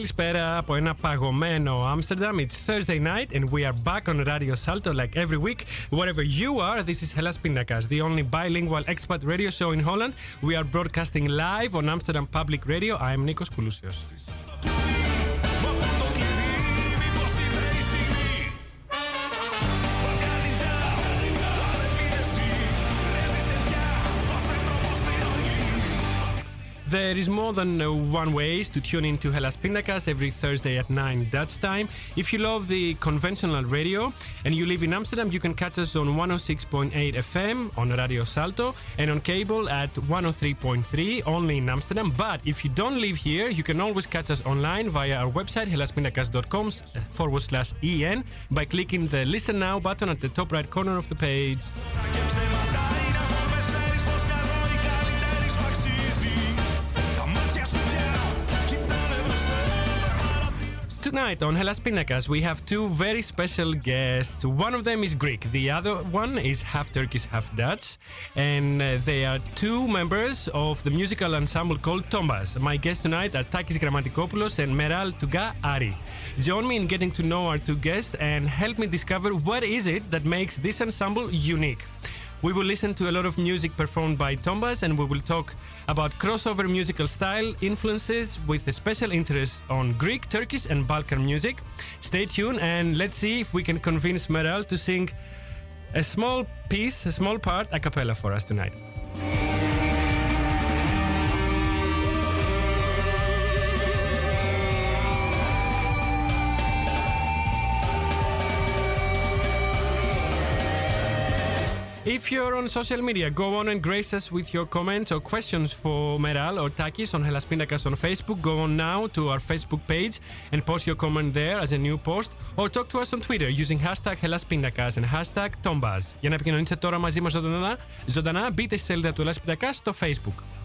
Καλησπέρα από ένα παγωμένο It's Thursday night and we are back on Radio Salto like every week. Wherever you are, this is Hellas Pindakaas, the only bilingual expat radio show in Holland. We are broadcasting live on Amsterdam Public Radio. I am Nikos Koulousios. There is more than uh, one ways to tune into Hellas Pindakaas every Thursday at 9 Dutch time. If you love the conventional radio and you live in Amsterdam, you can catch us on 106.8 FM on Radio Salto and on cable at 103.3 only in Amsterdam. But if you don't live here, you can always catch us online via our website hellaspindakaas.com forward slash en by clicking the listen now button at the top right corner of the page. Tonight on Hellas Pindakaas, we have two very special guests. One of them is Greek, the other one is half Turkish, half Dutch, and uh, they are two members of the musical ensemble called Tombaz. My guests tonight are Takis Grammatikopoulos and Meral Tuga Ari. Join me in getting to know our two guests and help me discover what is it that makes this ensemble unique. We will listen to a lot of music performed by Tombaz and we will talk about crossover musical style influences with a special interest on Greek, Turkish, and Balkan music. Stay tuned and let's see if we can convince Meral to sing a small piece, a small part a cappella for us tonight. If you're on social media, go on and grace us with your comments or questions for Meral or Takis on Hellas Pindakaas on Facebook. Go on now to our Facebook page and post your comment there as a new post or talk to us on Twitter using hashtag Hellas Pindakaas and hashtag Tombaz. Για να επικοινωνήσετε τώρα μαζί μας ζωντανά, ζωντανά μπείτε στη σελίδα του Hellas Pindakaas στο Facebook.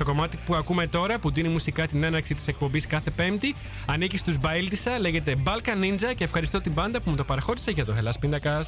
Το κομμάτι που ακούμε τώρα, που δίνει μουσικά την έναρξη της εκπομπής κάθε Πέμπτη, ανήκει στους Μπαίλτισα, λέγεται Balkan Ninja και ευχαριστώ την μπάντα που μου το παραχώρησε για το Hellas Pindakaas.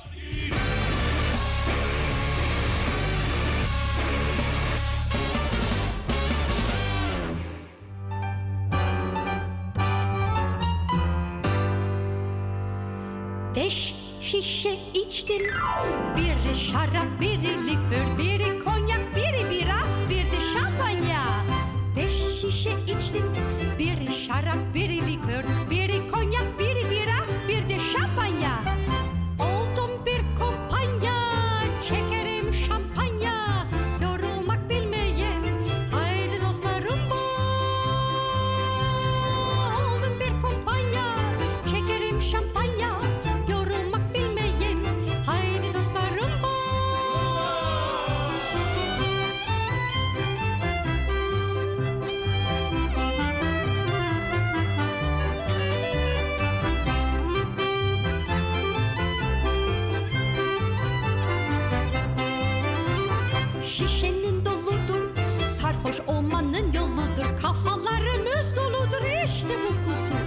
Kafalarımız doludur işte bu kusur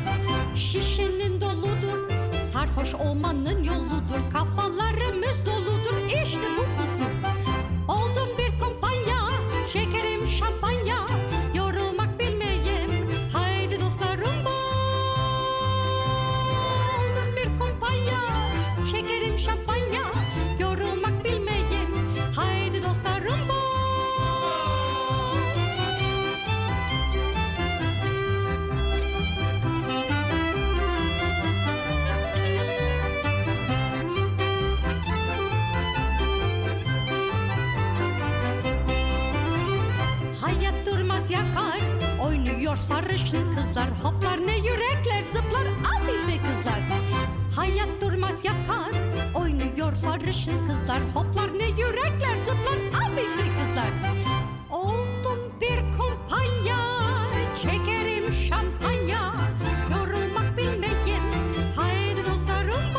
Şişenin doludur Sarhoş olmanın yoludur kızlar Hoplar ne yürekler zıplar Afife kızlar. Hayat durmaz yakar Oynuyor sarışın kızlar. Hoplar ne yürekler zıplar Afife kızlar. Oldum bir kumpanya Çekerim şampanya. Yorulmak bilmeyim Haydi dostlarım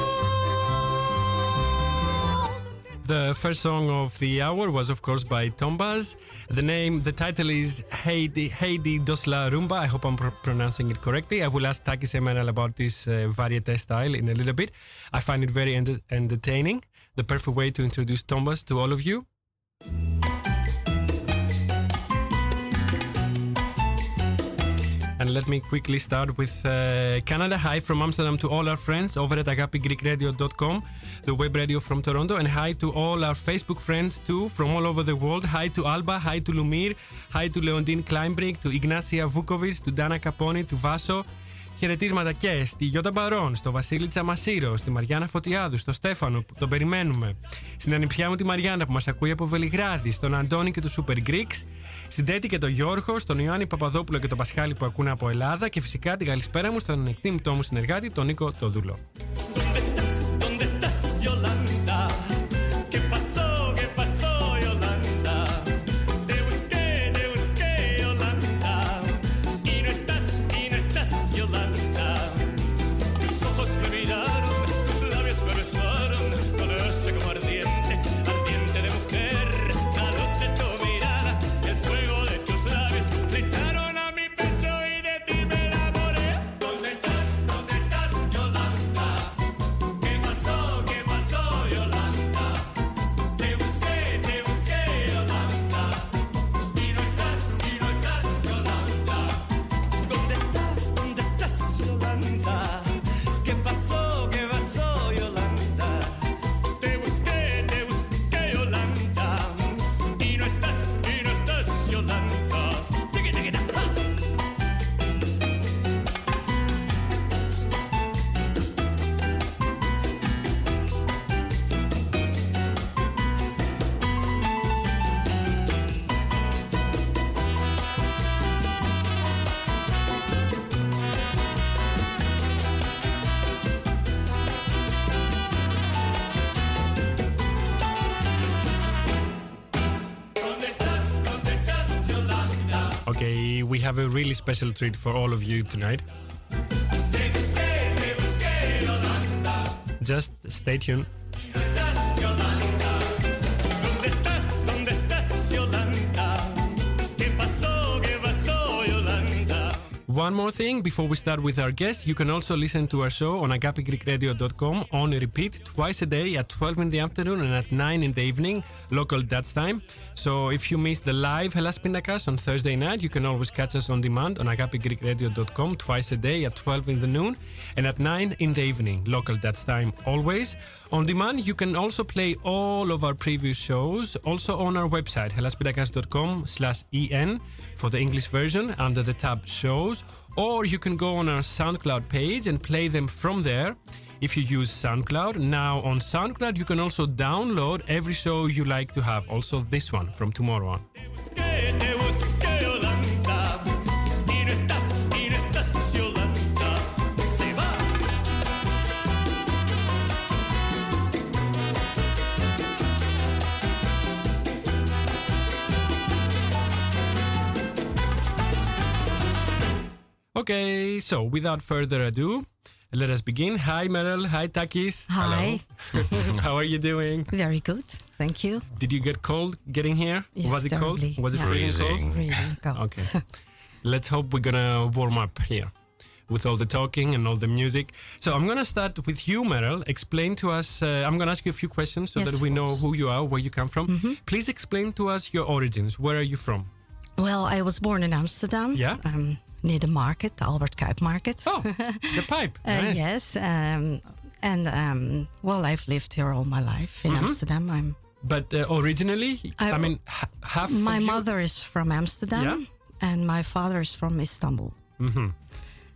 The first song of the hour was, of course, by Tombaz. The name, the title is Heidi, Heidi Dosla Rumba. I hope I'm pr- pronouncing it correctly. I will ask Taki Semenal about this uh, variete style in a little bit. I find it very enter- entertaining. The perfect way to introduce Tombaz to all of you. And let me quickly start with uh, Canada. Hi from Amsterdam to all our friends over at agapigreekradio.com, the web radio from Toronto. And hi to all our Facebook friends too from all over the world. Hi to Alba, hi to Lumir, hi to Leondine Kleinbrink, to Ignacia Vukovic, to Dana Caponi, to Vaso. Χαιρετίσματα και στη Γιώτα Μπαρόν, στο Βασίλη Τσαμασίρο, στη Μαριάννα Φωτιάδου, στο Στέφανο που τον περιμένουμε, στην ανιψιά μου τη Μαριάννα που μας ακούει από Βελιγράδι, στον Αντώνη και τους Super Greeks, στην Τέτη και τον Γιώργο, στον Ιωάννη Παπαδόπουλο και τον Πασχάλη που ακούνε από Ελλάδα και φυσικά την καλησπέρα μου στον εκτίμητό μου συνεργάτη, τον Νίκο Τοδούλο. We have a really special treat for all of you tonight. Just stay tuned. One more thing before we start with our guest, you can also listen to our show on agapigreekradio.com on repeat twice a day at 12 in the afternoon and at 9 in the evening, local Dutch time. So if you miss the live Hellas Pindakaas on Thursday night, you can always catch us on demand on agapigreekradio.com twice a day at 12 in the noon and at 9 in the evening, local Dutch time always. On demand, you can also play all of our previous shows also on our website, hellaspindakaas.com slash en for the English version under the tab shows or you can go on our SoundCloud page and play them from there. If you use SoundCloud, now on SoundCloud you can also download every show you like to have, also this one from tomorrow on. Okay, so without further ado, let us begin. Hi, Meral. Hi, Takis. Hi. How are you doing? Very good. Thank you. Did you get cold getting here? Yes, Was it cold? terribly. Was it Yeah. freezing cold? Really cold. Okay. Let's hope we're gonna warm up here with all the talking and all the music. So I'm gonna start with you, Meral. Explain to us. Uh, I'm gonna ask you a few questions so Yes, that we know. Who you are, where you come from. Please explain to us your origins. Where are you from? Well, I was born in Amsterdam. Yeah? Um, near the market, the Albert Cuyp market. Oh, the pipe. Uh, nice. Yes. Um, and um, well, I've lived here all my life in Mm-hmm. Amsterdam. I'm. But uh, originally, I, I- mean, half. My of you- mother is from Amsterdam, Yeah? and my father is from Istanbul. Mhm.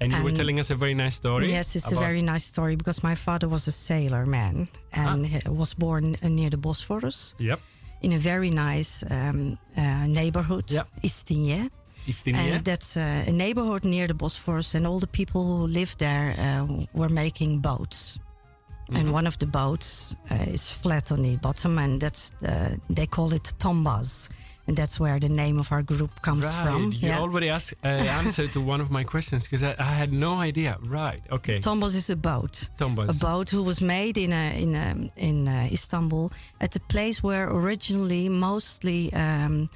And you were telling us a very nice story. Yes, it's a very nice story because my father was a sailor man and he was born uh, near the Bosphorus Yep. in a very nice um, uh, neighborhood, Yeah. And that's uh, a neighborhood near the Bosphorus, and all the people who lived there uh, were making boats. Mm-hmm. And one of the boats uh, is flat on the bottom, and that's the, they call it tombas, and that's where the name of our group comes Right, from. you already asked uh, answered to one of my questions because I, I had no idea. Right, okay. Tombas is a boat. Tombas. A boat who was made in a, in a, in Istanbul at a place where originally mostly um,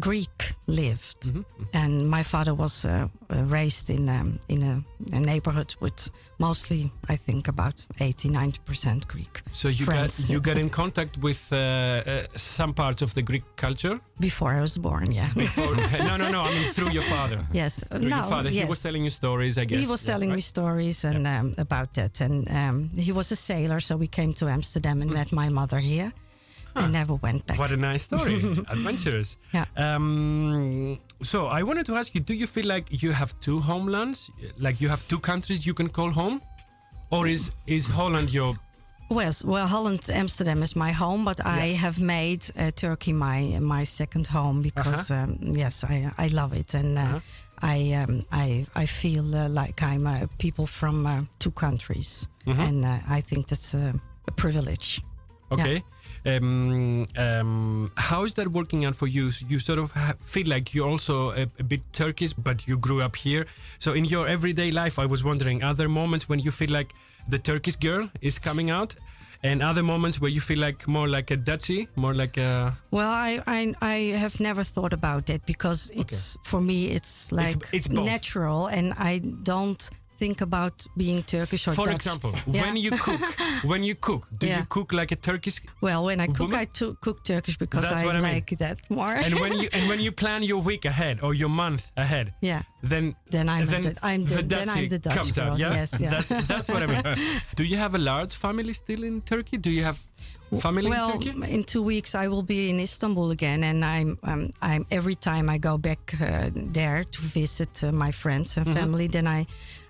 Greek lived, Mm-hmm. and my father was uh, uh, raised in um, in a, a neighborhood with mostly, I think, about 80 90 percent Greek. So you friends. got you got in contact with uh, uh, some parts of the Greek culture. Before I was born, yeah. Or, no, no, no. I mean through your father. yes, Through no, your father. He was telling you stories, I guess. He was Yeah, telling me stories and um, about that, and um, he was a sailor, so we came to Amsterdam and met my mother here, and never went back. Mm. What a nice story. Adventurous. Yeah. Um, so I wanted to ask you: Do you feel like you have two homelands? Like you have two countries you can call home, or is is Holland your Well, well, Holland, Amsterdam is my home, but I have made uh, Turkey my my second home because um, yes, I I love it and uh, Uh-huh. I um, I I feel uh, like I'm uh, people from uh, two countries, Mm-hmm. and uh, I think that's uh, a privilege. Okay. Um, um, how is that working out for you? You sort of feel like you're also a, a bit Turkish, but you grew up here. So in your everyday life, I was wondering, are there moments when you feel like the Turkish girl is coming out, and other moments where you feel like more like a Dutchie, more like a Well, I, I I have never thought about that because it's for me it's like it's both. natural, and I don't think about being Turkish or For Dutch. example, Yeah. when you cook, when you cook, do you cook like a Turkish? Well, when I cook, Woman? I to- cook Turkish because That's I, I mean. like that more. And when you and when you plan your week ahead or your month ahead, yeah, then then I'm then the, I'm the, then I'm the Dutch comes girl. out. Yeah, Yes, yeah. That's, that's what I mean. Do you have a large family still in Turkey? Do you have family well, in Turkey? in two weeks I will be in Istanbul again, and I'm um, I'm every time I go back uh, there to visit uh, my friends and Mm-hmm. family, then I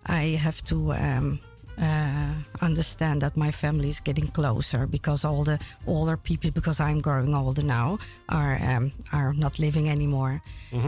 I have to. Um, uh, understand that my family is getting closer because all the older people, because I'm growing older now, are um, are not living anymore,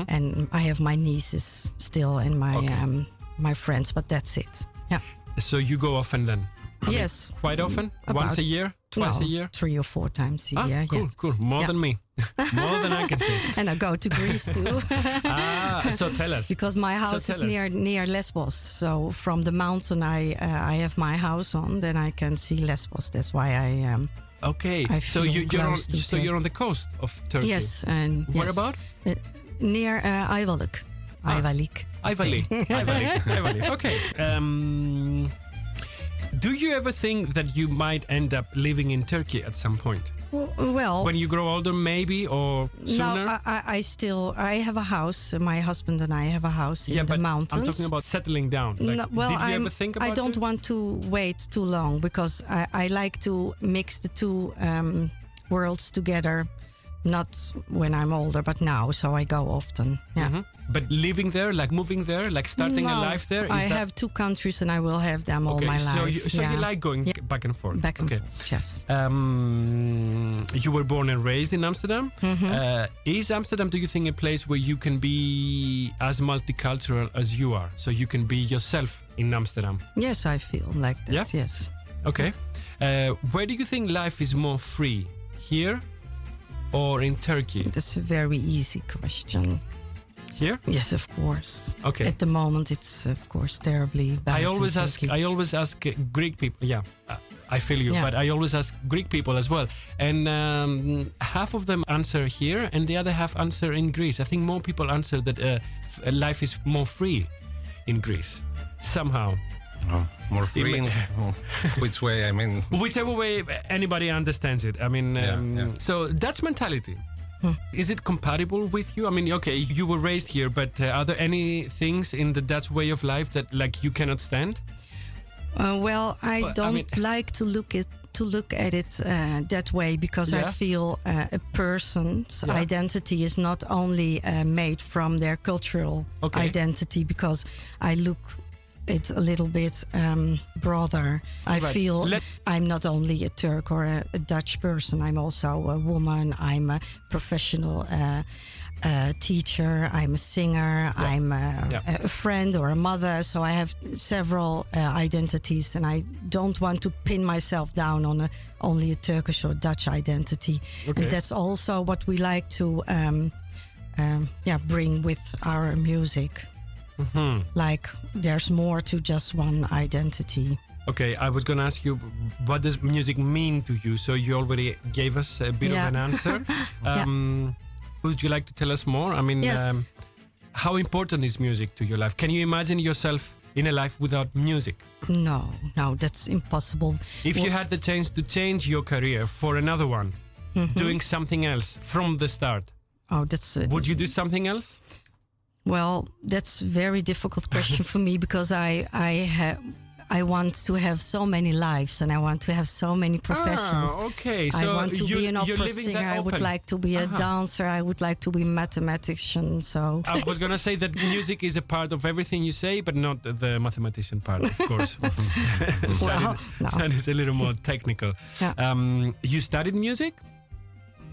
and I have my nieces still and my Mm-hmm. Okay. um, my friends, but that's it. Yeah. So you go often then? yes. Quite often? About- Once a year? Twice No, a year? Three or four times a Ah, year. cool, yes. cool. More Yeah. than me. More than I can say. And I go to Greece too. Ah, so tell us. because my house is tell us. near near Lesbos. So from the mountain I uh, I have my house on, then I can see Lesbos. That's why I um Okay, I so you, you're on, so you're on the coast of Turkey. yes and Where yes. about? Uh, near uh, Ayvalık. Ah. Ayvalık. Ayvali. Ayvali. Ayvali. Okay. Um, do you ever think that you might end up living in Turkey at some point? Well, When you grow older, maybe, or sooner? no, I, I, still I have a house. My husband and I have a house yeah, in the but mountains. I'm talking about settling down. Like, No, well, did you I'm, ever think about I don't want to wait too long because I, I like to mix the two um, worlds together. Not when I'm older, but now, so I go often. Yeah. Mhm. But living there, like moving there, like starting a life there, is I that have two countries and I will have them okay? all my life. so you, so yeah. you like going Yeah. back and forth? back and okay. forth? Yes. Um, you were born and raised in Amsterdam. Mm-hmm. Uh, is Amsterdam, do you think, a place where you can be as multicultural as you are? So you can be yourself in Amsterdam? Yes, I feel like that. Yeah? Yes. Okay. Uh, where do you think life is more free? Here or in Turkey? That's a very easy question. Here? Yes, of course. Okay. At the moment, it's of course terribly bad. I always ask. I always ask Greek people. Yeah, uh, I feel you, Yeah. but I always ask Greek people as well, and um, half of them answer here, and the other half answer in Greece. I think more people answer that uh, f- uh, life is more free in Greece somehow. Oh, more free. in- which way? I mean, Whichever way anybody understands it. I mean, Yeah, um, yeah. so Dutch mentality. Is it compatible with you? I mean, okay, you were raised here, but uh, are there any things in the Dutch way of life that like you cannot stand? Uh, well, I don't mean- like to look at to look at it uh, that way because Yeah. I feel uh, a person's Yeah. identity is not only uh, made from their cultural Okay. identity because I look it a little bit um, broader. I Right. feel Let- I'm not only a Turk or a, a Dutch person. I'm also a woman. I'm a professional. Uh, uh, teacher, I'm a singer, I'm a, Yeah. a friend or a mother. So I have several uh, identities, and I don't want to pin myself down on a, only a Turkish or Dutch identity. Okay. And that's also what we like to, um, um, yeah, bring with our music. Hmm. Like there's more to just one identity. Okay, I was going to ask you, what does music mean to you? So you already gave us a bit Yeah. of an answer. um, Would you like to tell us more? I mean, Yes. um, how important is music to your life? Can you imagine yourself in a life without music? No, no, that's impossible. If you had the chance to change your career for another one, doing something else from the start, Oh, that's uh, would you do something else? Well, that's a very difficult question for me because I I have I want to have so many lives and I want to have so many professions. Ah, okay. So I want to be an opera singer. I would like to be a Uh-huh. dancer. I would like to be a mathematician. So I was gonna say that music is a part of everything you say, but not the mathematician part, of course. well, no. that is a little more technical. Yeah. Um, you studied music?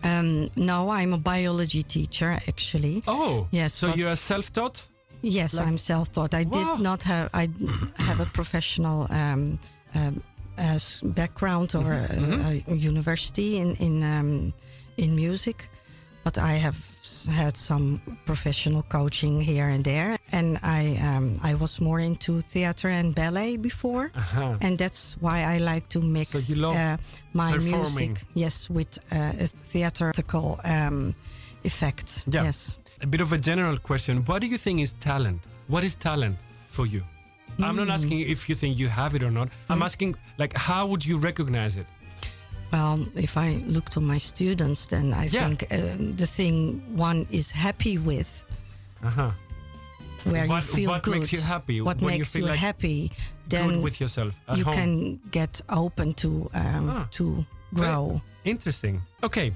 Um, no, I'm a biology teacher actually. Oh, Yes, So you're self-taught? Yes, Like- I'm self-taught. I Wow. did not have I have a professional um, um, uh, background or Mm-hmm. a, a university in in um, in music, but I have had some professional coaching here and there, and I um, I was more into theater and ballet before, Uh-huh. and that's why I like to mix So uh, my performing. music, yes, with uh, a theatrical um, effect. Yeah. Yes. A bit of a general question. What do you think is talent? What is talent for you? I'm not asking if you think you have it or not. I'm asking, like, how would you recognize it? Well, if I look to my students, then I Yeah. think um, the thing one is happy with, Uh-huh. where What- you feel what good. makes you happy? What When you makes feel you like happy? Good Then with yourself at you home. can get open to um, Ah. to grow. Interesting. Okay.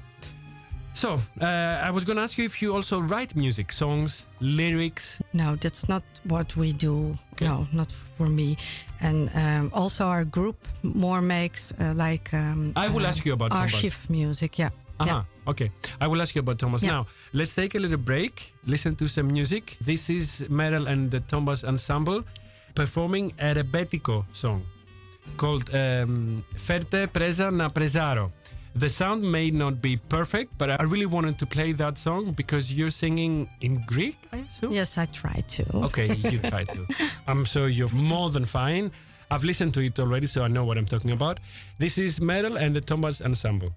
So, uh, I was going to ask you if you also write music, songs, lyrics. No, that's not what we do. Okay. No, not for me. And um, also our group more makes uh, like um, I will uh, ask you about Tombaz. archive music. Yeah. Uh-huh. Yeah. Okay. I will ask you about Tombaz Yeah. now. Let's take a little break, listen to some music. This is Meral and the Tombaz Ensemble performing a rebetico song called um, Ferte Presa na Presaro. The sound may not be perfect, but I really wanted to play that song because you're singing in Greek, I assume? Yes, I try to. Okay, you try to. I'm sure you're more than fine. I've listened to it already, so I know what I'm talking about. This is Meral and the Tombaz Ensemble.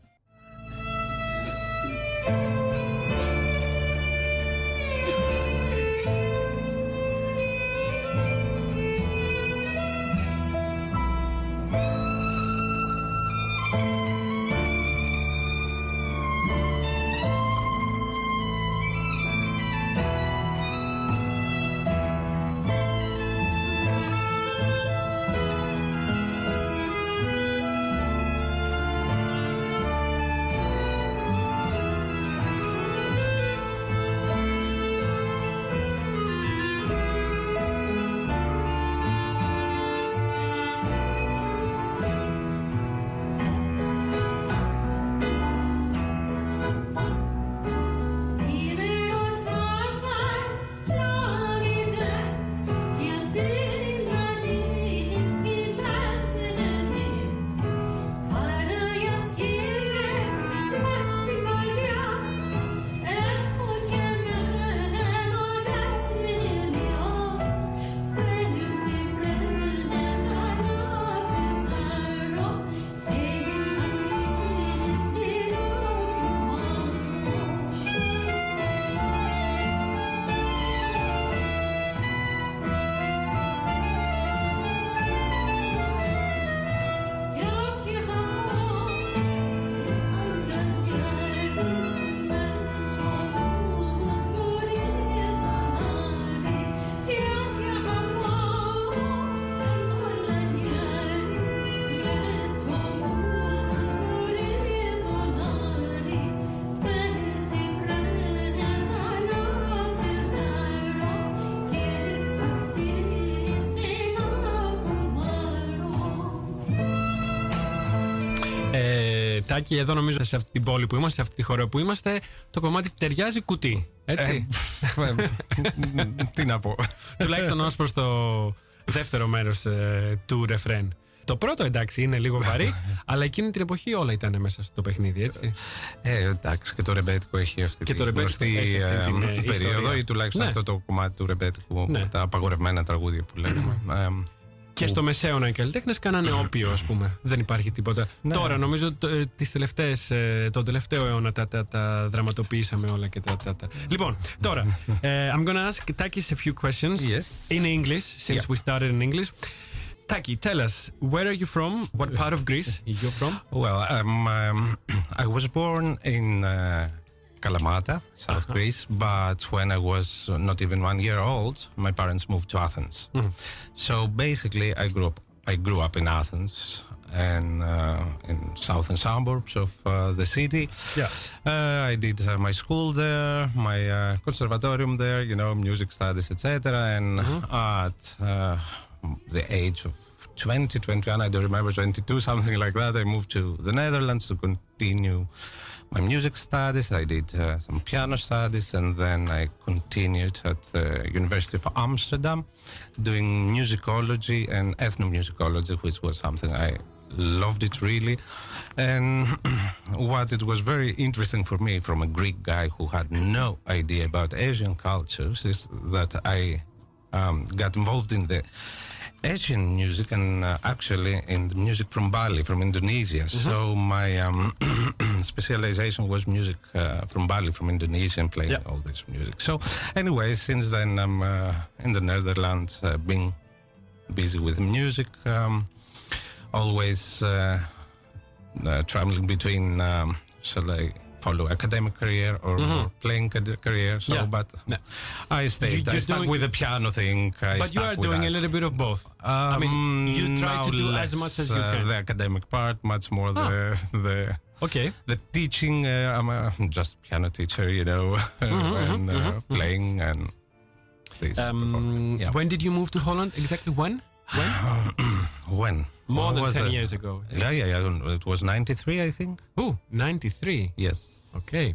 Ε, Τάκη, εδώ νομίζω σε αυτή την πόλη που είμαστε, σε αυτή τη χώρα που είμαστε, το κομμάτι ταιριάζει κουτί. Έτσι; Τι να πω. Τουλάχιστον ως προς το δεύτερο μέρος του ρεφρέν. Το πρώτο εντάξει είναι λίγο βαρύ, αλλά εκείνη την εποχή όλα ήταν μέσα στο παιχνίδι, έτσι; Ε, εντάξει, και το ρεμπέτικο έχει αυτή Και τη το ρεμπέτικο γνωστή έχει αυτή την, ε, ε, περίοδο ιστορία. ή τουλάχιστον Ναι. αυτό το κομμάτι του ρεμπέτικου Ναι. με τα απαγορευμένα τραγούδια που λέμε. Ε, Και στο μεσαίωνα οι καλλιτέχνε κάνανε όπιο, ας πούμε. Δεν υπάρχει τίποτα. Ναι. Τώρα, νομίζω, το, ε, τις τελευταίες, ε, τον τελευταίο αιώνα τα, τα, τα δραματοποιήσαμε όλα και τα. τα, τα. Λοιπόν, τώρα, ε, I'm gonna ask Takis a few questions Yes. in English, since Yeah. we started in English. Taki, tell us, where are you from? What part of Greece you're from? Well, um, um, I was born in uh, Kalamata, South Greece, but when I was not even one year old, my parents moved to Athens. So basically, I grew up. I grew up in Athens and uh, in southern suburbs of uh, the city. Yeah. Uh, I did my school there, my uh, conservatorium there, you know, music studies, etc. And at uh, the age of 20, 21, I don't remember, 22, something like that, I moved to the Netherlands to continue my music studies. I did uh, some piano studies, and then I continued at the University of Amsterdam doing musicology and ethnomusicology, which was something I loved it really. And what it was very interesting for me from a Greek guy who had no idea about Asian cultures is that I um, got involved in the Asian music and uh, actually in the music from Bali, from Indonesia. So my um, specialization was music uh, from Bali, from Indonesia, and playing Yeah. all this music. So anyway, since then I'm uh, in the Netherlands, uh, being busy with music, um, always uh, uh, traveling between, um, shall I follow academic career or playing career? So. Yeah. but No. I stayed. I you're stuck doing- with the piano thing. I but you are doing that. a little bit of both. I mean, you Um, try to do as much as you uh, can. Ah. the academic part, much more the the Okay. the teaching. Uh, I'm a, just piano teacher, you know, and uh, playing and this. Um, yeah. When did you move to Holland? Exactly when? When? When? More What than 10 that? years ago. Yeah, yeah, yeah. Know. It was '93, I think. Oh, 93. Yes. Okay.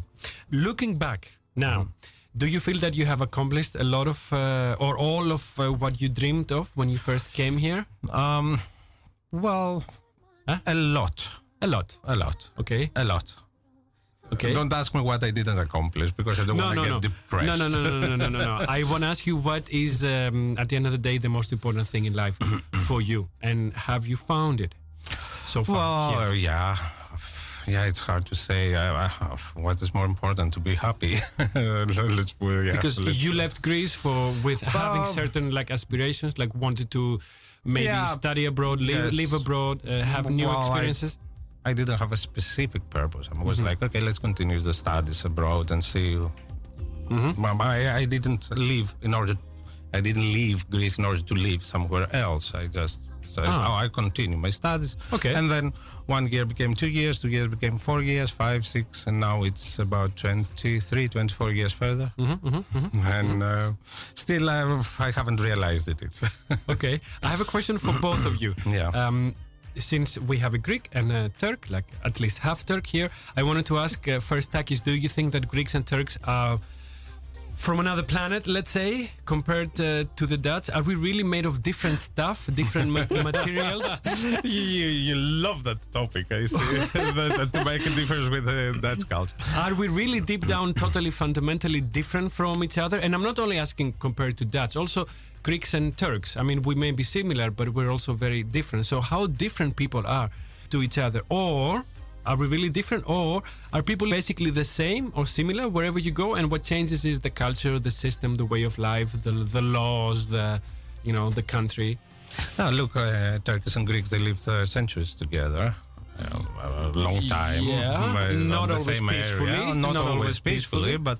Looking back now, do you feel that you have accomplished a lot of uh, or all of uh, what you dreamed of when you first came here? Um. Well, Huh? a lot, A lot. a lot, Okay. a lot. Okay. Don't ask me what I didn't accomplish because I don't no, want to no, get no. depressed. no, no, no, no, no, no, no, no. I want to ask you what is, um, at the end of the day, the most important thing in life for you, and have you found it so far? Well, here? yeah. Yeah, it's hard to say. Uh, uh, what is more important to be happy? let's yeah, because let's- you left Greece for with having certain like aspirations, like wanted to maybe Yeah. study abroad, live, Yes. live abroad, uh, have new Well, experiences. I didn't have a specific purpose. I was Mm-hmm. like, okay, let's continue the studies abroad and see. Mm-hmm. I, I didn't leave in order. I didn't leave Greece in order to live somewhere else. I just said, Ah. oh, I continue my studies. Okay. And then one year became two years, two years became four years, five, six, and now it's about 23, 24 years further. Mm-hmm, And uh, still, I, I haven't realized it. Okay, I have a question for both of you. Yeah. Um, since we have a Greek and a Turk, like at least half Turk here, I wanted to ask uh, first, Takis, do you think that Greeks and Turks are from another planet, let's say, compared uh, to the Dutch? Are we really made of different stuff, different ma- materials? you, you love that topic. I see. that, that to make a difference with the Dutch culture. Are we really deep down totally fundamentally different from each other? And I'm not only asking compared to Dutch, also Greeks and Turks. I mean, we may be similar, but we're also very different. So, how different people are to each other? Or are we really different? Or are people basically the same or similar wherever you go? And what changes is the culture, the system, the way of life, the, the laws, the, you know, the country. Look, uh, Turks and Greeks, they lived uh, centuries together. Uh, a long time. Yeah, not always peacefully. Not, not always always peacefully, peacefully. but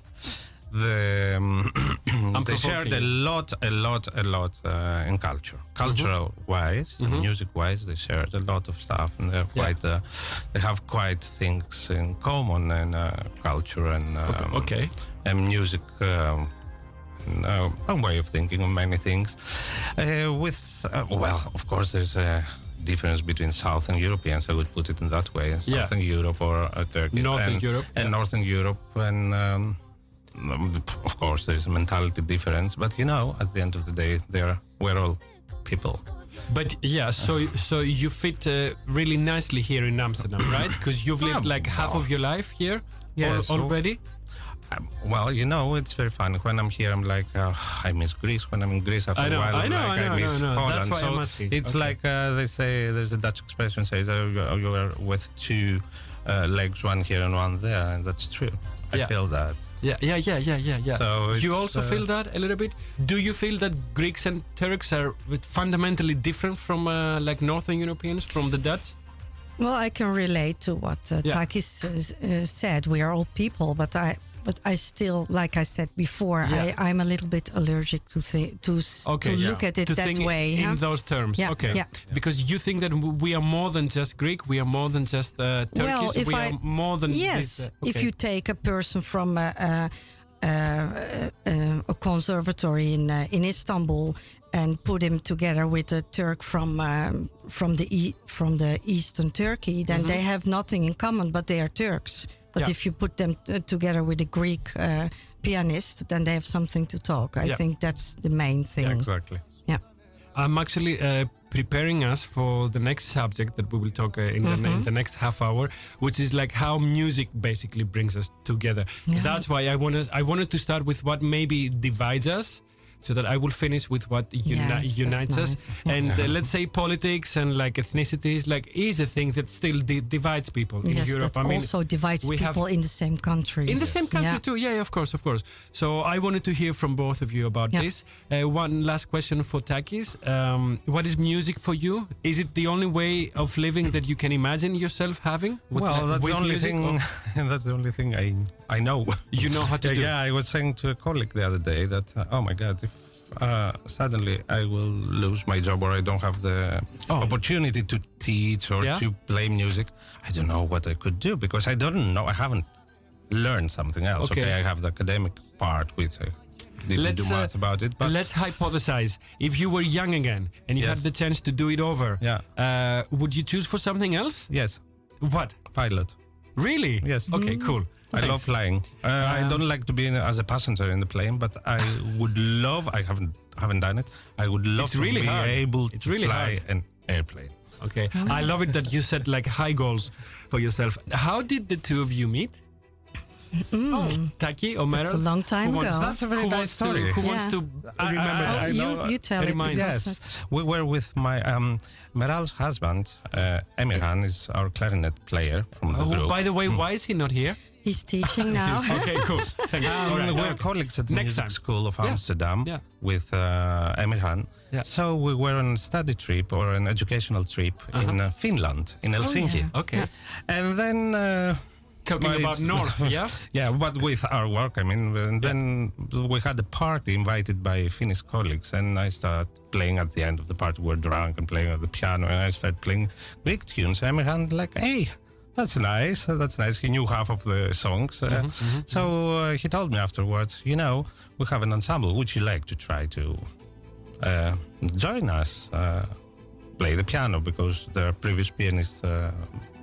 the um, they shared a lot, a lot, a lot uh, in culture. Cultural wise, music wise, they shared a lot of stuff, and they're Yeah. quite. Uh, they have quite things in common in uh, culture and um, Okay. and music. Um, no, a way of thinking of many things. Uh, with uh, well, of course, there's a difference between Southern Europeans. I would put it in that way: Yeah. Southern Europe or uh, Turkey, Northern and, Europe, and yeah. Northern Europe, and um, of course there is a mentality difference. But you know, at the end of the day, they're we're all people. But yeah, so so you fit uh, really nicely here in Amsterdam, right? Because you've lived like half of your life here al- Yes, so- already. Um, well, you know, it's very fun. When I'm here, I'm like, uh, I miss Greece. When I'm in Greece, after I know, a while, I know, like, I know, miss I know. Holland. That's why so I'm asking. It's Okay. like uh, they say, there's a Dutch expression says, oh, you- you are with two uh, legs, one here and one there, and that's true. I Yeah. feel that. Yeah, yeah, yeah, yeah, yeah, yeah. So you also uh, feel that a little bit. Do you feel that Greeks and Turks are fundamentally different from uh, like Northern Europeans, from the Dutch? Well, I can relate to what uh, Yeah. Takis uh, said. We are all people, but I, but I still, like I said before, Yeah. I, I'm a little bit allergic to thi- to Okay, to yeah. look at it to that way. in huh? those terms. Yeah, okay, yeah. because you think that we are more than just Greek, we are more than just uh, Turkish, Well, if we I- are more than yes, this, uh, if you take a person from a, a, a, a, conservatory in uh, in Istanbul and put him together with a Turk from um, from the e- from the eastern Turkey, then they have nothing in common, but they are Turks. But Mm-hmm. Yeah. if you put them t- together with a Greek uh, pianist, then they have something to talk. I Yeah. think that's the main thing. Yeah, exactly. Yeah. I'm actually uh, preparing us for the next subject that we will talk uh, in, the, Mm-hmm. in the next half hour, which is like how music basically brings us together. That's why I wanted I wanted to start with what maybe divides us. So that I will finish with what uni- Yes, unites us, nice. and uh, let's say politics and like ethnicities, like is a thing that still di- divides people in yes, Europe. that I mean, also divides we people in the same country. in the same country Yeah. too. Yeah, yeah, of course, of course. So I wanted to hear from both of you about Yeah. this. Uh, one last question for Takis: um, What is music for you? Is it the only way of living that you can imagine yourself having? With well, that's with the only music, thing. or that's the only thing I I know. You know how to yeah, do. yeah, I was saying to a colleague the other day that uh, oh my god, if uh, suddenly I will lose my job or I don't have the Oh. opportunity to teach or Yeah? to play music, I don't know what I could do because I don't know. I haven't learned something else. Okay. Okay, I have the academic part which I didn't Let's, do uh, much about it, but Let's hypothesize. If you were young again and you Yes. had the chance to do it over, Yeah. uh, would you choose for something else? yes, What? pilot. Really? Yes. Okay, cool. I love flying. Uh, I Um, don't like to be in, as a passenger in the plane, but I would love. I haven't haven't done it. I would love It's to really be hard. able It's to really fly hard. an airplane. Okay. I love it that you set like high goals for yourself. How did the two of you meet? Taki, Omero? That's a long time who wants, ago. That's a very who nice story. To, who Yeah. wants to remember I- that? I you, you tell it. remind us. Yes, we were with my um, Meral's husband. Uh, Emirhan is our clarinet player from the Oh, group. by the way, why is he not here? He's teaching now. Okay, cool. Thanks. Um, All right, we're okay. colleagues at the Next Music time. School of Yeah. Amsterdam Yeah. with uh, Emirhan. Yeah. So we were on a study trip or an educational trip in uh, Finland, in Helsinki. yeah. Okay. And then uh, Talking well, about North, yeah? yeah, but with our work, I mean, and then we had a party invited by Finnish colleagues, and I started playing at the end of the party. We were drunk and playing on the piano, and I started playing Greek tunes. And Emirhan like, hey. That's nice. That's nice. He knew half of the songs. Uh, so uh, he told me afterwards, you know, we have an ensemble. Would you like to try to uh, join us, uh, play the piano? Because the previous pianist uh,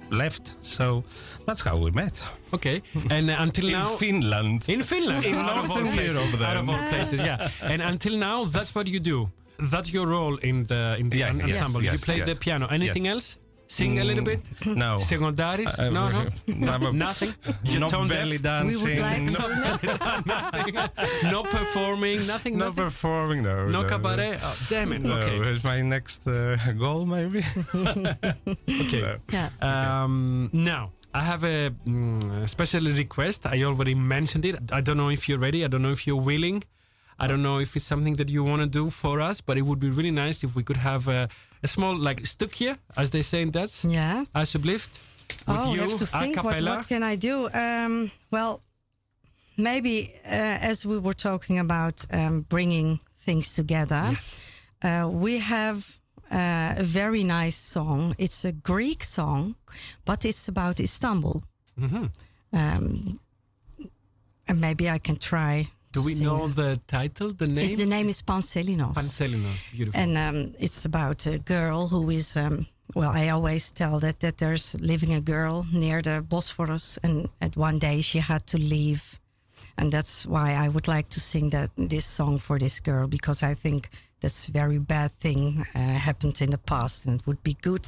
left. So that's how we met. Okay. And until In now. Finland. in Finland, In Northern Europe, out of all places, yeah. And until now, that's what you do. That's your role in the in the Yeah, en- yes, ensemble. you yes, play the piano. Anything Yes. else? Sing a little bit. No. Secondaris? Uh, no, no, no, nothing. You're no tone deaf? belly we would like no, nothing. no performing. Nothing. no nothing. performing. No. No cabaret. Oh, damn it. No, Okay. Here's my next uh, goal, maybe. Okay. Yeah. Um, now, I have a mm, special request. I already mentioned it. I don't know if you're ready. I don't know if you're willing. I don't know if it's something that you want to do for us, but it would be really nice if we could have a, a small, like, stukje, as they say in Dutch, Yeah. alsjeblieft. With oh, you, I have to think. What, what can I do? Um, well, maybe uh, as we were talking about um, bringing things together, Yes. uh, we have uh, a very nice song. It's a Greek song, but it's about Istanbul. Mm-hmm. Um, and maybe I can try. Do we sing. know the title, the It- name? the name is Panselinos. Pancelino. Beautiful. and um, it's about a girl who is um, well, I always tell that that there's living a girl near the Bosphorus, and at one day she had to leave, and that's why I would like to sing that this song for this girl because I think that's very bad thing uh, happened in the past, and it would be good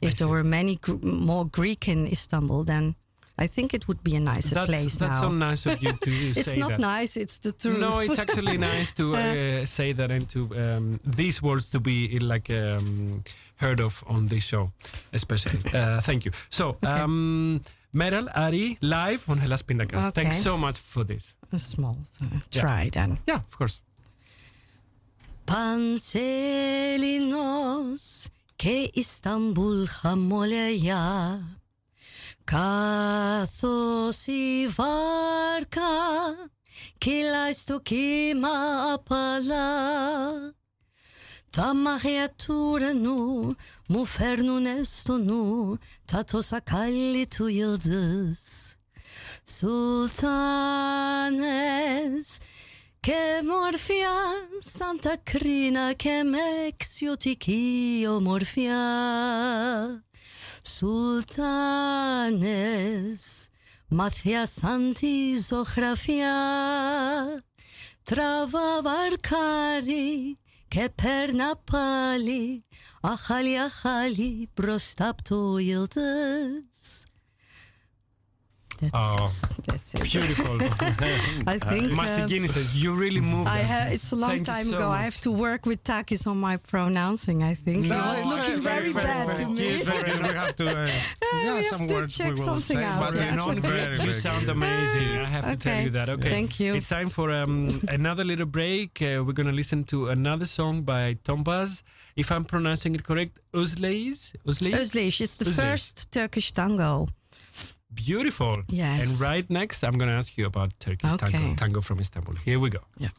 if there were many gr- more Greek in Istanbul. Then I think it would be a nicer that's, place that's now. so nice of you to say that. It's not nice, it's the truth. No, it's actually nice to uh, say that and to um, these words to be uh, like um, heard of on this show, especially. Uh, thank you. So, okay. um, Meral Ari live on Hellas Pindakaas. Okay. Thanks so much for this. A small thing. try then. Yeah, of course. Panselinos ke Istanbul hamolaya. Καθώς η βάρκα κυλάει στο κύμα απαλά Τα μάγια του ουρανού μου φέρνουνε στο νου τα τόσα κάλλη του Yıldız Sultanes que morfia Santa Crina que mexiotiquio morfia Sultanes Mathia Santi ζωγραφιά. Τραβά βαρκάρι και περνά πάλι Αχάλι αχάλι μπροστά απ' το Yıldız That's, Oh, that's it. Beautiful. I think um, Masigini says, you really moved I us. ha- it's a long Thank time so ago. I have to work with Takis on my pronouncing. I think No, he was it's looking very, very, very, bad very to me. very we have to. Uh, yeah, have some to words check we will something say, out. but Yeah. it's Not very, very, very you sound good. amazing. I have to tell you that. Okay. Thank you. It's time for um, another little break. Uh, we're going to listen to another song by Tombaz. If I'm pronouncing it correct, Uzleis? Uzleis? Özleş, it's the Özleş. first Turkish tango. Beautiful. Yes. And right next, I'm going to ask you about Turkish tango, tango from Istanbul. Here we go. Yeah.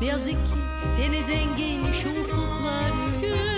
Ne yazık ki deniz engin şu ufuklar gün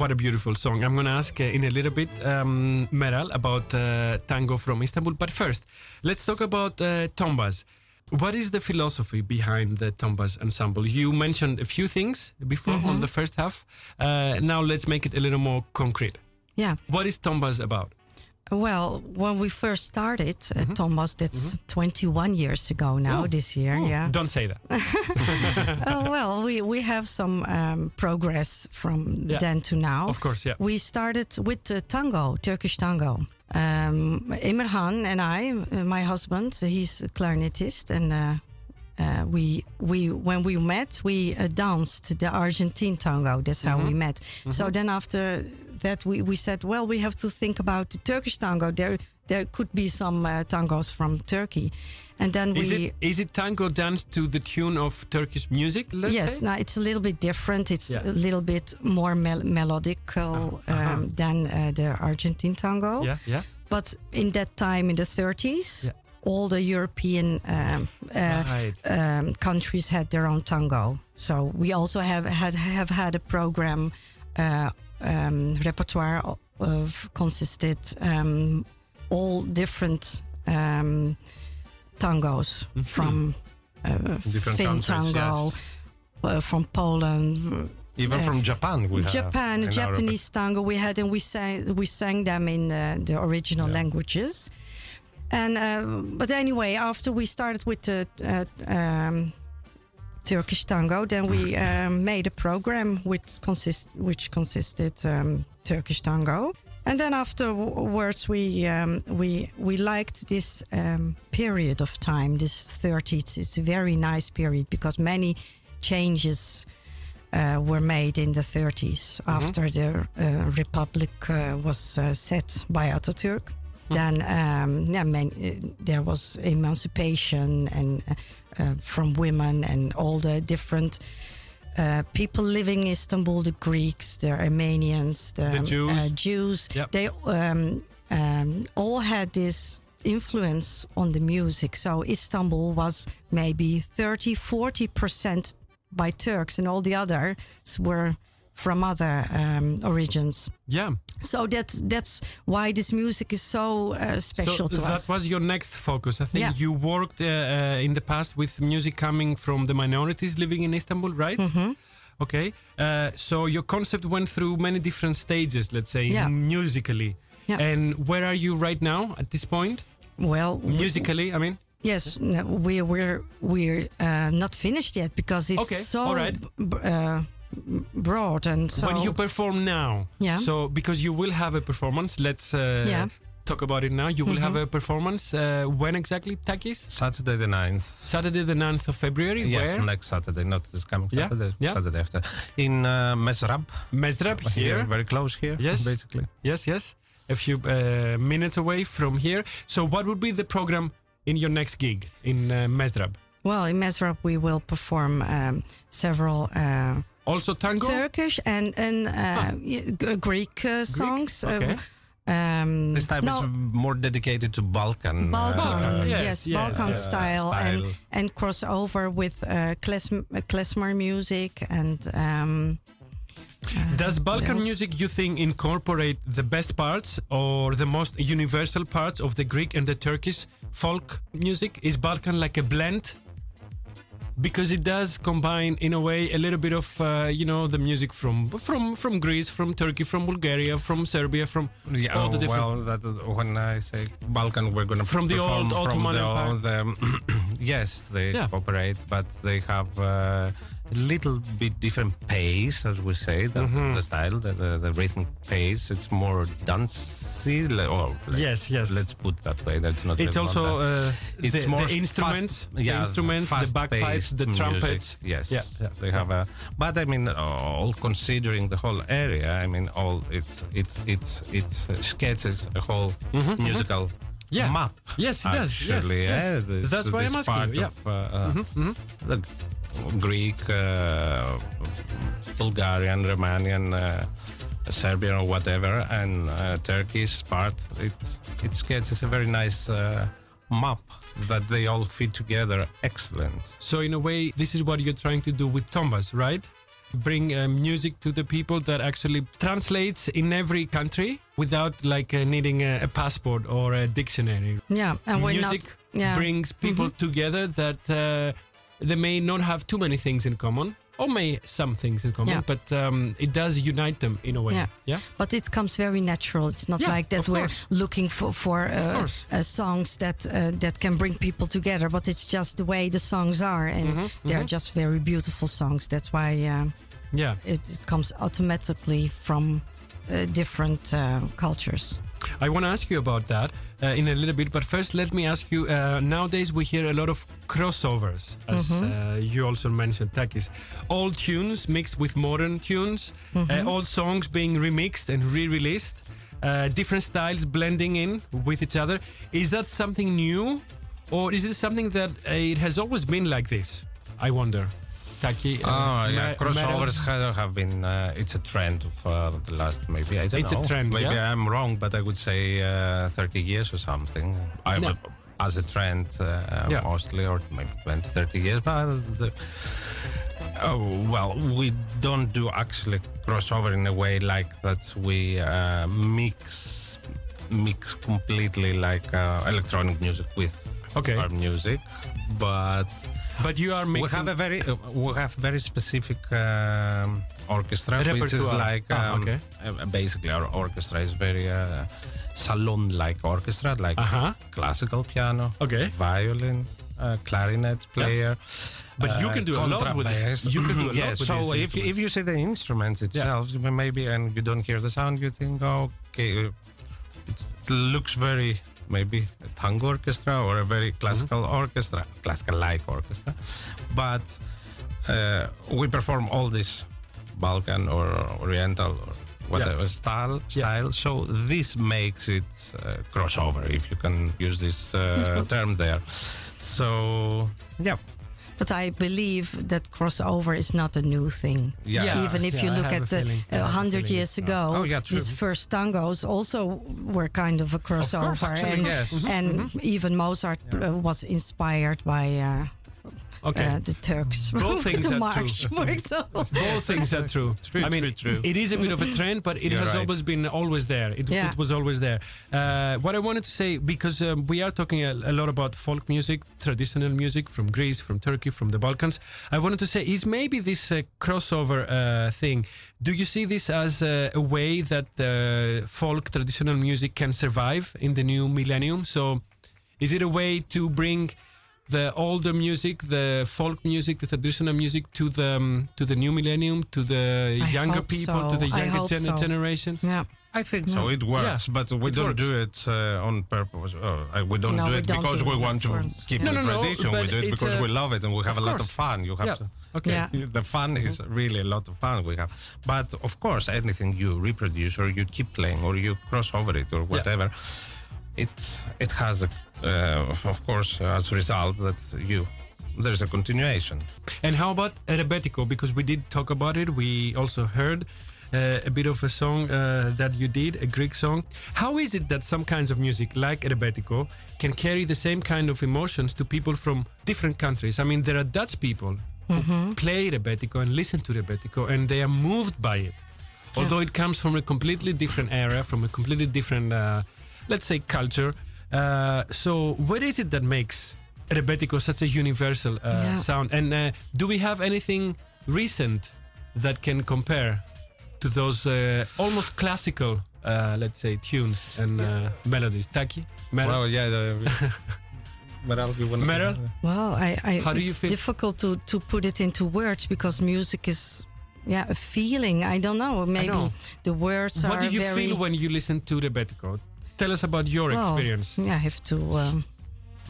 What a beautiful song. I'm going to ask uh, in a little bit, um, Meral, about uh, tango from Istanbul. But first, let's talk about uh, Tombaz. What is the philosophy behind the Tombaz ensemble? You mentioned a few things before on the first half. Uh, now let's make it a little more concrete. Yeah. What is Tombaz about? Well, when we first started, uh, Tombaz, that's 21 years ago now, Oh. this year. Oh, yeah. Don't say that. oh, well, we, we have some um, progress from Yeah. then to now. Of course, yeah. We started with uh, tango, Turkish tango. Um, and I, uh, my husband, he's a clarinetist, and uh, we we when we met, we uh, danced the Argentine tango. That's how Mm-hmm. we met. So then after that, we, we said, well, we have to think about the Turkish tango. There there could be some uh, tangos from Turkey, and then Is we. it is it tango danced to the tune of Turkish music? Yes, say? now it's a little bit different. It's Yeah. a little bit more mel- melodical Uh-huh. um, than uh, the Argentine tango. yeah, yeah. But in that time, in the 30s, Yeah. All the European um, uh, Right. um, countries had their own tango. So we also have had have had a program uh, um, repertoire of consisted um, all different um, tangos Mm-hmm. from uh, Different Finn countries, tango, yes. uh, from Poland, Even uh, from Japan, we. Japan, Japanese tango we had, and we sang we sang them in uh, the original languages. And uh, but anyway, after we started with the uh, um, Turkish tango, then we um, made a program which consist which consisted um, Turkish tango. And then afterwards, we um, we we liked this um, period of time, this 30s. It's a very nice period because many changes uh, were made in the 30s after the uh, republic uh, was uh, set by Ataturk. Then um, yeah, man, uh, there was emancipation and uh, uh, from women and all the different uh, people living in Istanbul, the Greeks, the Armenians, the, The Jews. Uh, Jews. Yep. They um, um, all had this influence on the music. So Istanbul was maybe 30, 40 percent by Turks, and all the others were from other um, origins. Yeah. So that's that's why this music is so uh, special so to that us. was your next focus. I think Yeah. you worked uh, uh, in the past with music coming from the minorities living in Istanbul, right? Mm-hmm. Okay. Uh, so your concept went through many different stages, let's say, Yeah. musically. Yeah. And where are you right now at this point? well, Musically, I mean. Yes, no, we're we're we're uh, not finished yet because it's Okay, so all right. B- broad and so. when you perform now. Yeah. So because you will have a performance, let's uh, Yeah. talk about it now. You will have Mhm. a performance. Uh, when exactly, Takis? Saturday the 9th. Saturday, the 9th of February. Yes, Where? next Saturday, not this coming Yeah, Saturday. yeah. Saturday after. In uh, Mezrab. Mesdrab here. Very close here. Yes. Basically. Yes, yes. A few uh, minutes away from here. So, what would be the program in your next gig in uh, Mesdrab? well, in Mezrab we will perform um, several uh, Also tango? Turkish and and uh, y- g- Greek uh, songs. uh, okay. um, This time no, is more dedicated to Balkan. Balkan, uh, yes, yes, yes, Balkan uh, style, and style. and cross over with uh, klezm- uh, klezmer music and um, Does Balkan else? music, you think, incorporate the best parts or the most universal parts of the Greek and the Turkish folk music? Is Balkan like a blend? Because it does combine, in a way, a little bit of, uh, you know, the music from from from Greece, from Turkey, from Bulgaria, from Serbia, from Yeah, all the different. well, that, when I say Balkan, we're going to From the old Ottoman Empire. the, yes, they Yeah. cooperate, but they have uh, little bit different pace, as we say, the, Mm-hmm. the style, the, the, the rhythm pace. It's more dancey. Or let's, Yes, yes. Let's put that way. That's not. It's also uh, it's the, more the instruments, fast, the yeah, instruments, the bagpipes, the trumpets. Yes, Yeah, yeah. they have a. But I mean, all considering the whole area, I mean, all it's it's it's it's uh, sketches a whole musical Mm-hmm, Yeah. map. Yes, it does. Yes, Actually, yes. yeah, this, That's why I'm asking part yeah. Mm-hmm, of uh, uh, the Greek, uh, Bulgarian, Romanian. Uh, Serbian or whatever, and uh, Turkish part. It it sketches a very nice uh, map that they all fit together. Excellent. So in a way, this is what you're trying to do with Tombaz, right? bring uh, music to the people that actually translates in every country without like uh, needing a, a passport or a dictionary. Yeah, and we're music not. Yeah, brings people together that uh, they may not have too many things in common or may some things in common, Yeah. but um, it does unite them in a way. Yeah. yeah? but it comes very natural. It's not Yeah, like that we're course. looking for for uh, uh, songs that uh, that can bring people together. But it's just the way the songs are, and Mm-hmm, they're just very beautiful songs. That's why uh, Yeah. it, it comes automatically from uh, different uh, cultures. I want to ask you about that uh, in a little bit, but first let me ask you. Uh, nowadays we hear a lot of crossovers, as uh, you also mentioned, Takis. Old tunes mixed with modern tunes, uh, old songs being remixed and re-released, uh, different styles blending in with each other. Is that something new, or is it something that uh, it has always been like this? I wonder. Taki. uh, Oh yeah, crossovers have, been. Uh, it's a trend of uh, the last maybe I don't It's a know. trend, Maybe yeah? I'm wrong, but I would say uh, 30 years or something. I No. would, as a trend uh, Yeah. mostly, or maybe 20, 30 years. But the, oh well, we don't do actually crossover in a way like that. We uh, mix mix completely like uh, electronic music with Okay. our music, but But you are mixing. we have a very uh, we have very specific um, orchestra, which is like Ah, um, okay. uh, basically our orchestra is very uh, salon-like orchestra, like Uh-huh. classical piano, Okay. violin. Uh, clarinet player, But you can do a lot with this. You can do a lot yes. with so if you, if you see the instruments itself, maybe and you don't hear the sound, you think, oh, okay, it looks very maybe a tango orchestra or a very classical orchestra, classical-like orchestra. But uh, we perform all this Balkan or Oriental or whatever style. Yeah. Style. So this makes it uh, crossover, if you can use this uh, term there. So yeah. But I believe that crossover is not a new thing. Yeah. Yeah. Even if Yeah, you look at the feeling. I a hundred years ago, Oh, yeah, these first tangos also were kind of a crossover, actually, and, yes. and even Mozart uh, was inspired by uh, okay. uh, the Turks. Both things the are march, true. for example. Both things are true. True, I mean, true, true. it is a bit of a trend, but it You're has right. always been always there. It, Yeah. it was always there. Uh, what I wanted to say, because um, we are talking a, a lot about folk music, traditional music from Greece, from Turkey, from the Balkans. I wanted to say, is maybe this uh, crossover uh, thing? Do you see this as uh, a way that uh, folk traditional music can survive in the new millennium? So, is it a way to bring the older music, the folk music, the traditional music to the um, to the new millennium, to the I younger hope people, to the younger gen- so. generation? Yeah. I think so. It works, but we it don't works. do it uh, on purpose. Uh, we don't No, do we it don't because do we it want to for- keep No, the no, no, tradition. we but do it it's because a- we love it and we have of a lot of course. fun. You have Yeah. to. Okay. Yeah. The fun is really a lot of fun we have. But of course, anything you reproduce or you keep playing or you cross over it or whatever, it it has a, uh, of course as a result that you there's a continuation. And how about Rebetico? Because we did talk about it. We also heard uh, a bit of a song uh, that you did, a Greek song. How is it that some kinds of music, like Rebetico, can carry the same kind of emotions to people from different countries? I mean, there are Dutch people who play Rebetico and listen to Rebetico, and they are moved by it. Although it comes from a completely different era, from a completely different, uh, let's say, culture. Uh, so, what is it that makes Rebetiko such a universal uh, Yeah. sound? And uh, do we have anything recent that can compare to those uh, almost classical, uh, let's say, tunes and uh, melodies? Taki, Meral? Well, yeah. The, Meral, you want to Meral? Well, I, I How do you it's feel? difficult to, to put it into words because music is yeah a feeling. I don't know. Maybe know. the words what are What do you very. feel when you listen to Rebetico? Tell us about your well, experience. I have to um,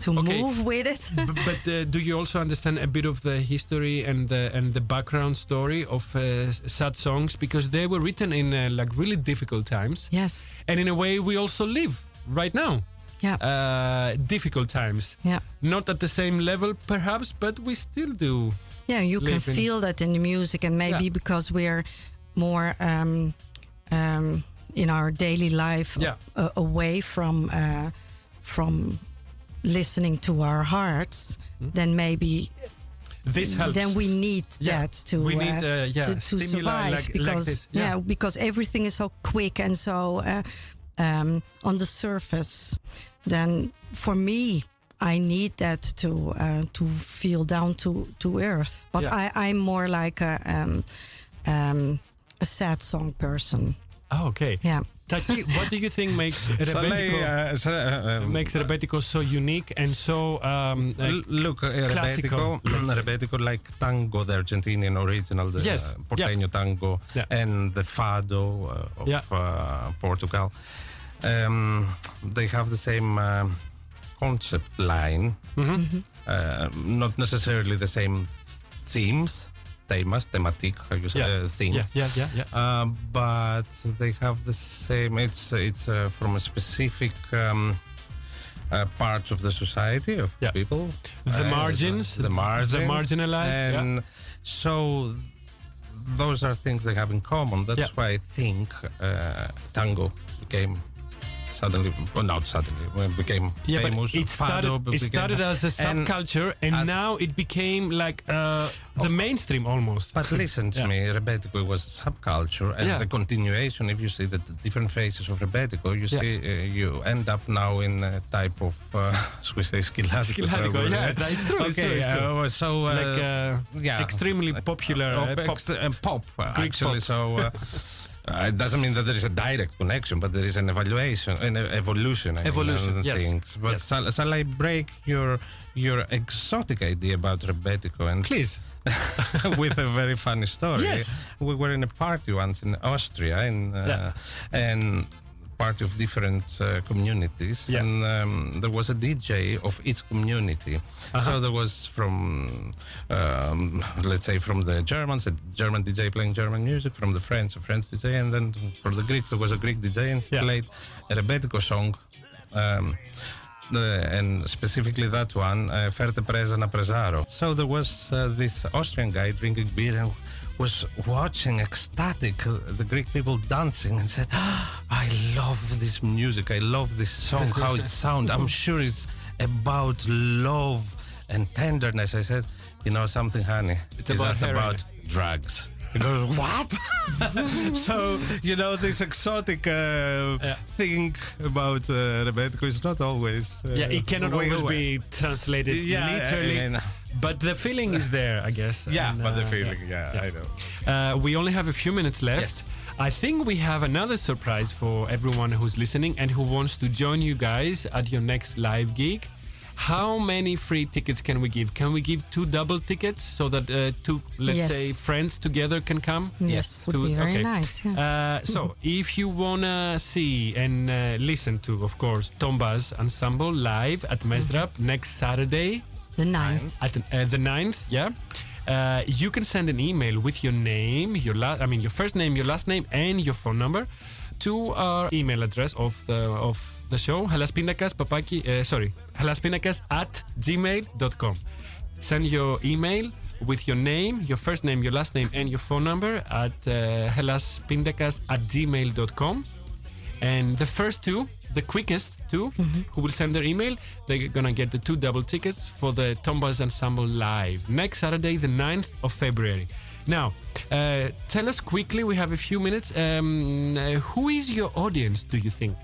to Okay. move with it. B- but uh, do you also understand a bit of the history and the and the background story of uh, sad songs because they were written in uh, like really difficult times yes. and in a way we also live right now Yeah. uh, difficult times yeah. not at the same level perhaps but we still do Yeah, you can feel that in the music, and maybe Yeah. because we're more um, um, in our daily life Yeah. away from uh, from listening to our hearts, Hmm? then maybe This helps. then we need Yeah, that to we uh, need, uh, yeah, to, to survive like- like because this, yeah. because everything is so quick and so uh, um, on the surface. Then for me. I need that to uh, to feel down to, to earth, but Yeah. I, I'm more like a um, um, a sad song person. Oh, okay. Yeah. Taki, what do you think makes So Rebetiko, lei, uh, uh, um, makes Rebetiko so unique and so um, uh, L- Look, uh, classical, Rebetico, let's. Rebetico like tango, the Argentinian original, the Yes, uh, Porteño tango, Yeah. and the fado uh, of Yeah. uh, Portugal. Um, they have the same concept line, mhm. uh, not necessarily the same themes, temas, thematic, how you say, Yeah. uh, themes. yeah, yeah, yeah, yeah. Uh, but they have the same. It's it's uh, from a specific um, uh, parts of the society of Yeah. people. The Uh, margins, the the margins, marginalized, yeah. and so those are things they have in common. That's Yeah. why I think uh, tango became. Suddenly, well, not suddenly, when it became Yeah, famous. but it started, fado it started as a subculture and, as- now it became like uh, the mainstream almost. But listen to Yeah. me, Rebetico was a subculture, and Yeah. the continuation. If you see the, the different phases of Rebetico, you see uh, you end up now in a type of, uh, we say. Skyladiko, probably. yeah, it's true, okay, true, uh, so uh, like uh, yeah, extremely popular Oh, uh, pop. uh, pop, uh, actually. pop. So. Uh, it doesn't mean that there is a direct connection, but there is an evaluation, an evolution. I Evolution, of yes. Things. But Yes. shall, shall I break your your exotic idea about Rebetico and Please. with a very funny story. Yes. We were in a party once in Austria, in, uh, Yeah. and party of different uh, communities, Yeah. and um, there was a DJ of each community. Uh-huh. So there was from, um, let's say, from the Germans, a German DJ playing German music, from the French, a French DJ, and then for the Greeks, there was a Greek DJ and he Yeah. played a Rebetico song. Um, the, and specifically that one, uh, Ferte Presa na Presaro. So there was uh, this Austrian guy drinking beer and was watching ecstatic uh, the Greek people dancing and said, "Ah, I love this music, I love this song, how it sounds. I'm sure it's about love and tenderness. I said, You know something, honey? It's It's, about just about drugs. He goes, What? so, you know, this exotic uh, thing about uh, Rebetiko is not always. Uh, yeah, it cannot always away. be translated Yeah, I literally. mean- but the feeling is there, I guess. Yeah, and, but the uh, feeling, yeah, yeah. I know. Uh, we only have a few minutes left. Yes. I think we have another surprise for everyone who's listening and who wants to join you guys at your next live gig. How many free tickets can we give? Can we give two double tickets so that uh, two, let's Yes. say, friends together can come? Yes, would be very okay. nice. Yeah. Uh, so, if you wanna see and uh, listen to, of course, Tombaz Ensemble live at Mesdrap next Saturday, the ninth. at uh, the 9th, yeah. Uh, you can send an email with your name, your last, I mean, your first name, your last name, and your phone number to our email address of the of the show, hellaspindakaas papaki, uh, sorry, hellaspindakaas at gmail.com. Send your email with your name, your first name, your last name, and your phone number at uh, hellaspindakaas at gmail.com. And the first two, the quickest 2 who will send their email, they're gonna get the two double tickets for the Tombaz Ensemble live next Saturday, the 9th of February. Now, uh, tell us quickly, we have a few minutes. Um, uh, who is your audience, do you think?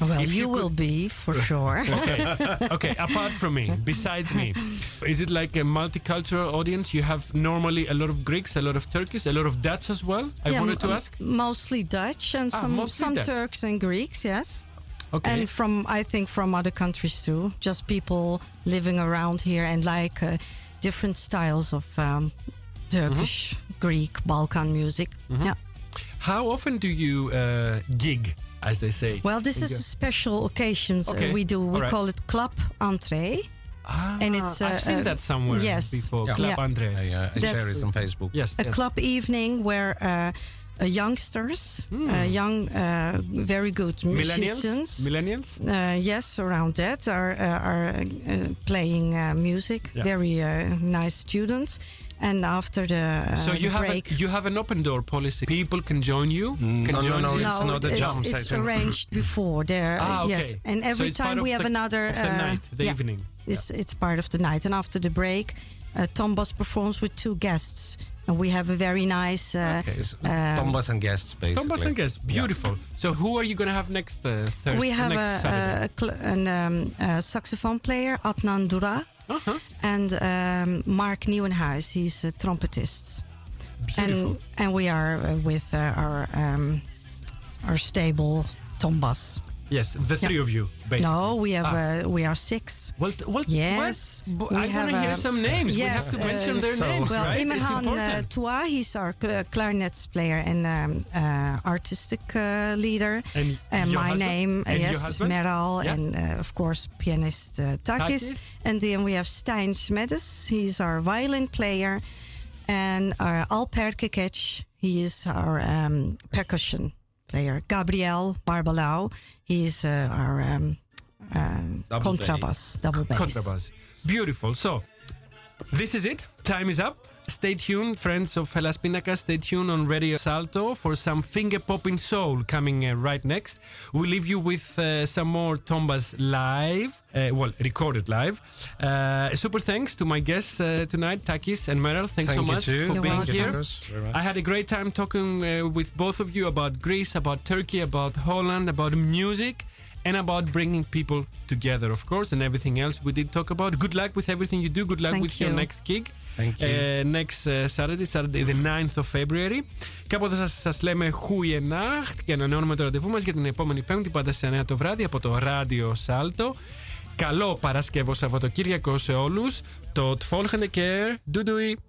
Well, if you, you will be for sure. Okay, okay. Apart from me, besides me, is it like a multicultural audience? You have normally a lot of Greeks, a lot of Turkish, a lot of Dutch as well. I Yeah, wanted to ask. Mostly Dutch and Ah, some some Dutch. Turks and Greeks, yes. Okay. And from I think from other countries too. Just people living around here and like uh, different styles of um, Turkish, Mm-hmm. Greek, Balkan music. Yeah. How often do you uh, gig, as they say? Well, this is a special occasions uh, Okay, we do. We alright. call it club entree. Ah, and it's, uh, I've seen uh, that somewhere yes. before. Yeah. Club Yeah. Andre. I, uh, I share it on Facebook. Yes. a yes. club evening where uh, uh, youngsters, uh, young, uh, very good. Millennials. musicians, Millennials. uh, yes, around that are uh, are uh, playing uh, music. Yeah. Very uh, nice students. And after the, uh, so you the have break, a, you have an open door policy. People can join you. Mm, can no, no, join no, you. it's not a it's, jam it's arranged before there. Ah, okay. Yes, and every it's part time we have the- another of the uh, night, the yeah, evening. It's it's part of the night, and after the break, uh, Tombaz performs with two guests, and we have a very nice. Uh, Okay, it's um, Tombaz and guests, basically. Tombaz and guests, Yeah. beautiful. So who are you going to have next uh, Thursday? we have next a, Saturday? a, cl- an, um, a saxophone player, Adnan Dura, uh-huh. and um, Mark Nieuwenhuis. He's a trumpetist. Beautiful. And, and we are uh, with uh, our um, our stable Tombaz. Yes, the three of you, basically. No, we have Ah. uh, we are six. Well, t- well, Yes, we I want to hear uh, some names. we have yes, to mention uh, their so- names, Well, right? Imran uh. Toua, he's our cl- clarinet player and um, uh, artistic uh, leader. And And my husband? name, uh, And yes, is? Meral, Yeah. and uh, of course pianist uh, Takis. Takis. And then we have Stijn Smedes, he's our violin player, and our Alper Kekec, he is our um, percussion player. Gabriel Barbalau, he is uh, our um, um, Double contrabass, double bass. Contrabass. Beautiful. So, this is it. Time is up. Stay tuned, friends of Hellas Pinaka. Stay tuned on Radio Salto for some finger popping soul coming uh, right next. We'll leave you with uh, some more Tombaz live, uh, well, recorded live. Uh, super thanks to my guests uh, tonight, Takis and Meral. Thanks Thank so much too. for You're being welcome. here. Marcus, very much. I had a great time talking uh, with both of you about Greece, about Turkey, about Holland, about music, and about bringing people together, of course, and everything else we did talk about. Good luck with everything you do. Good luck Thank with your next gig. Thank you. Uh, next uh, Saturday, Saturday the 9th of February. Κάποτε σας, σας λέμε Goeienacht και ανανεώνουμε το ραντεβού μας για την επόμενη Πέμπτη πάντα σε 9 το βράδυ από το ράδιο Σάλτο. Καλό Παρασκευό Σαββατοκύριακο σε όλους. Το Tfolgende Care. Doei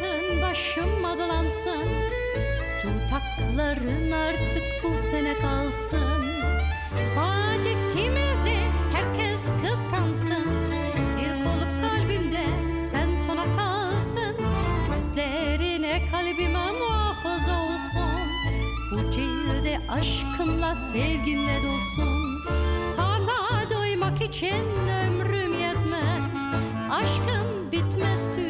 saçların başıma dolansın. Dudakların artık bu sene kalsın. Saadetimizi herkes kıskansın. İlk olup kalbimde sen sona kalsın. Gözlerine kalbime muhafaza olsun. Bu cilde aşkınla sevginle dolsun. Sana doymak için ömrüm yetmez. Aşkım bitmez tükenmez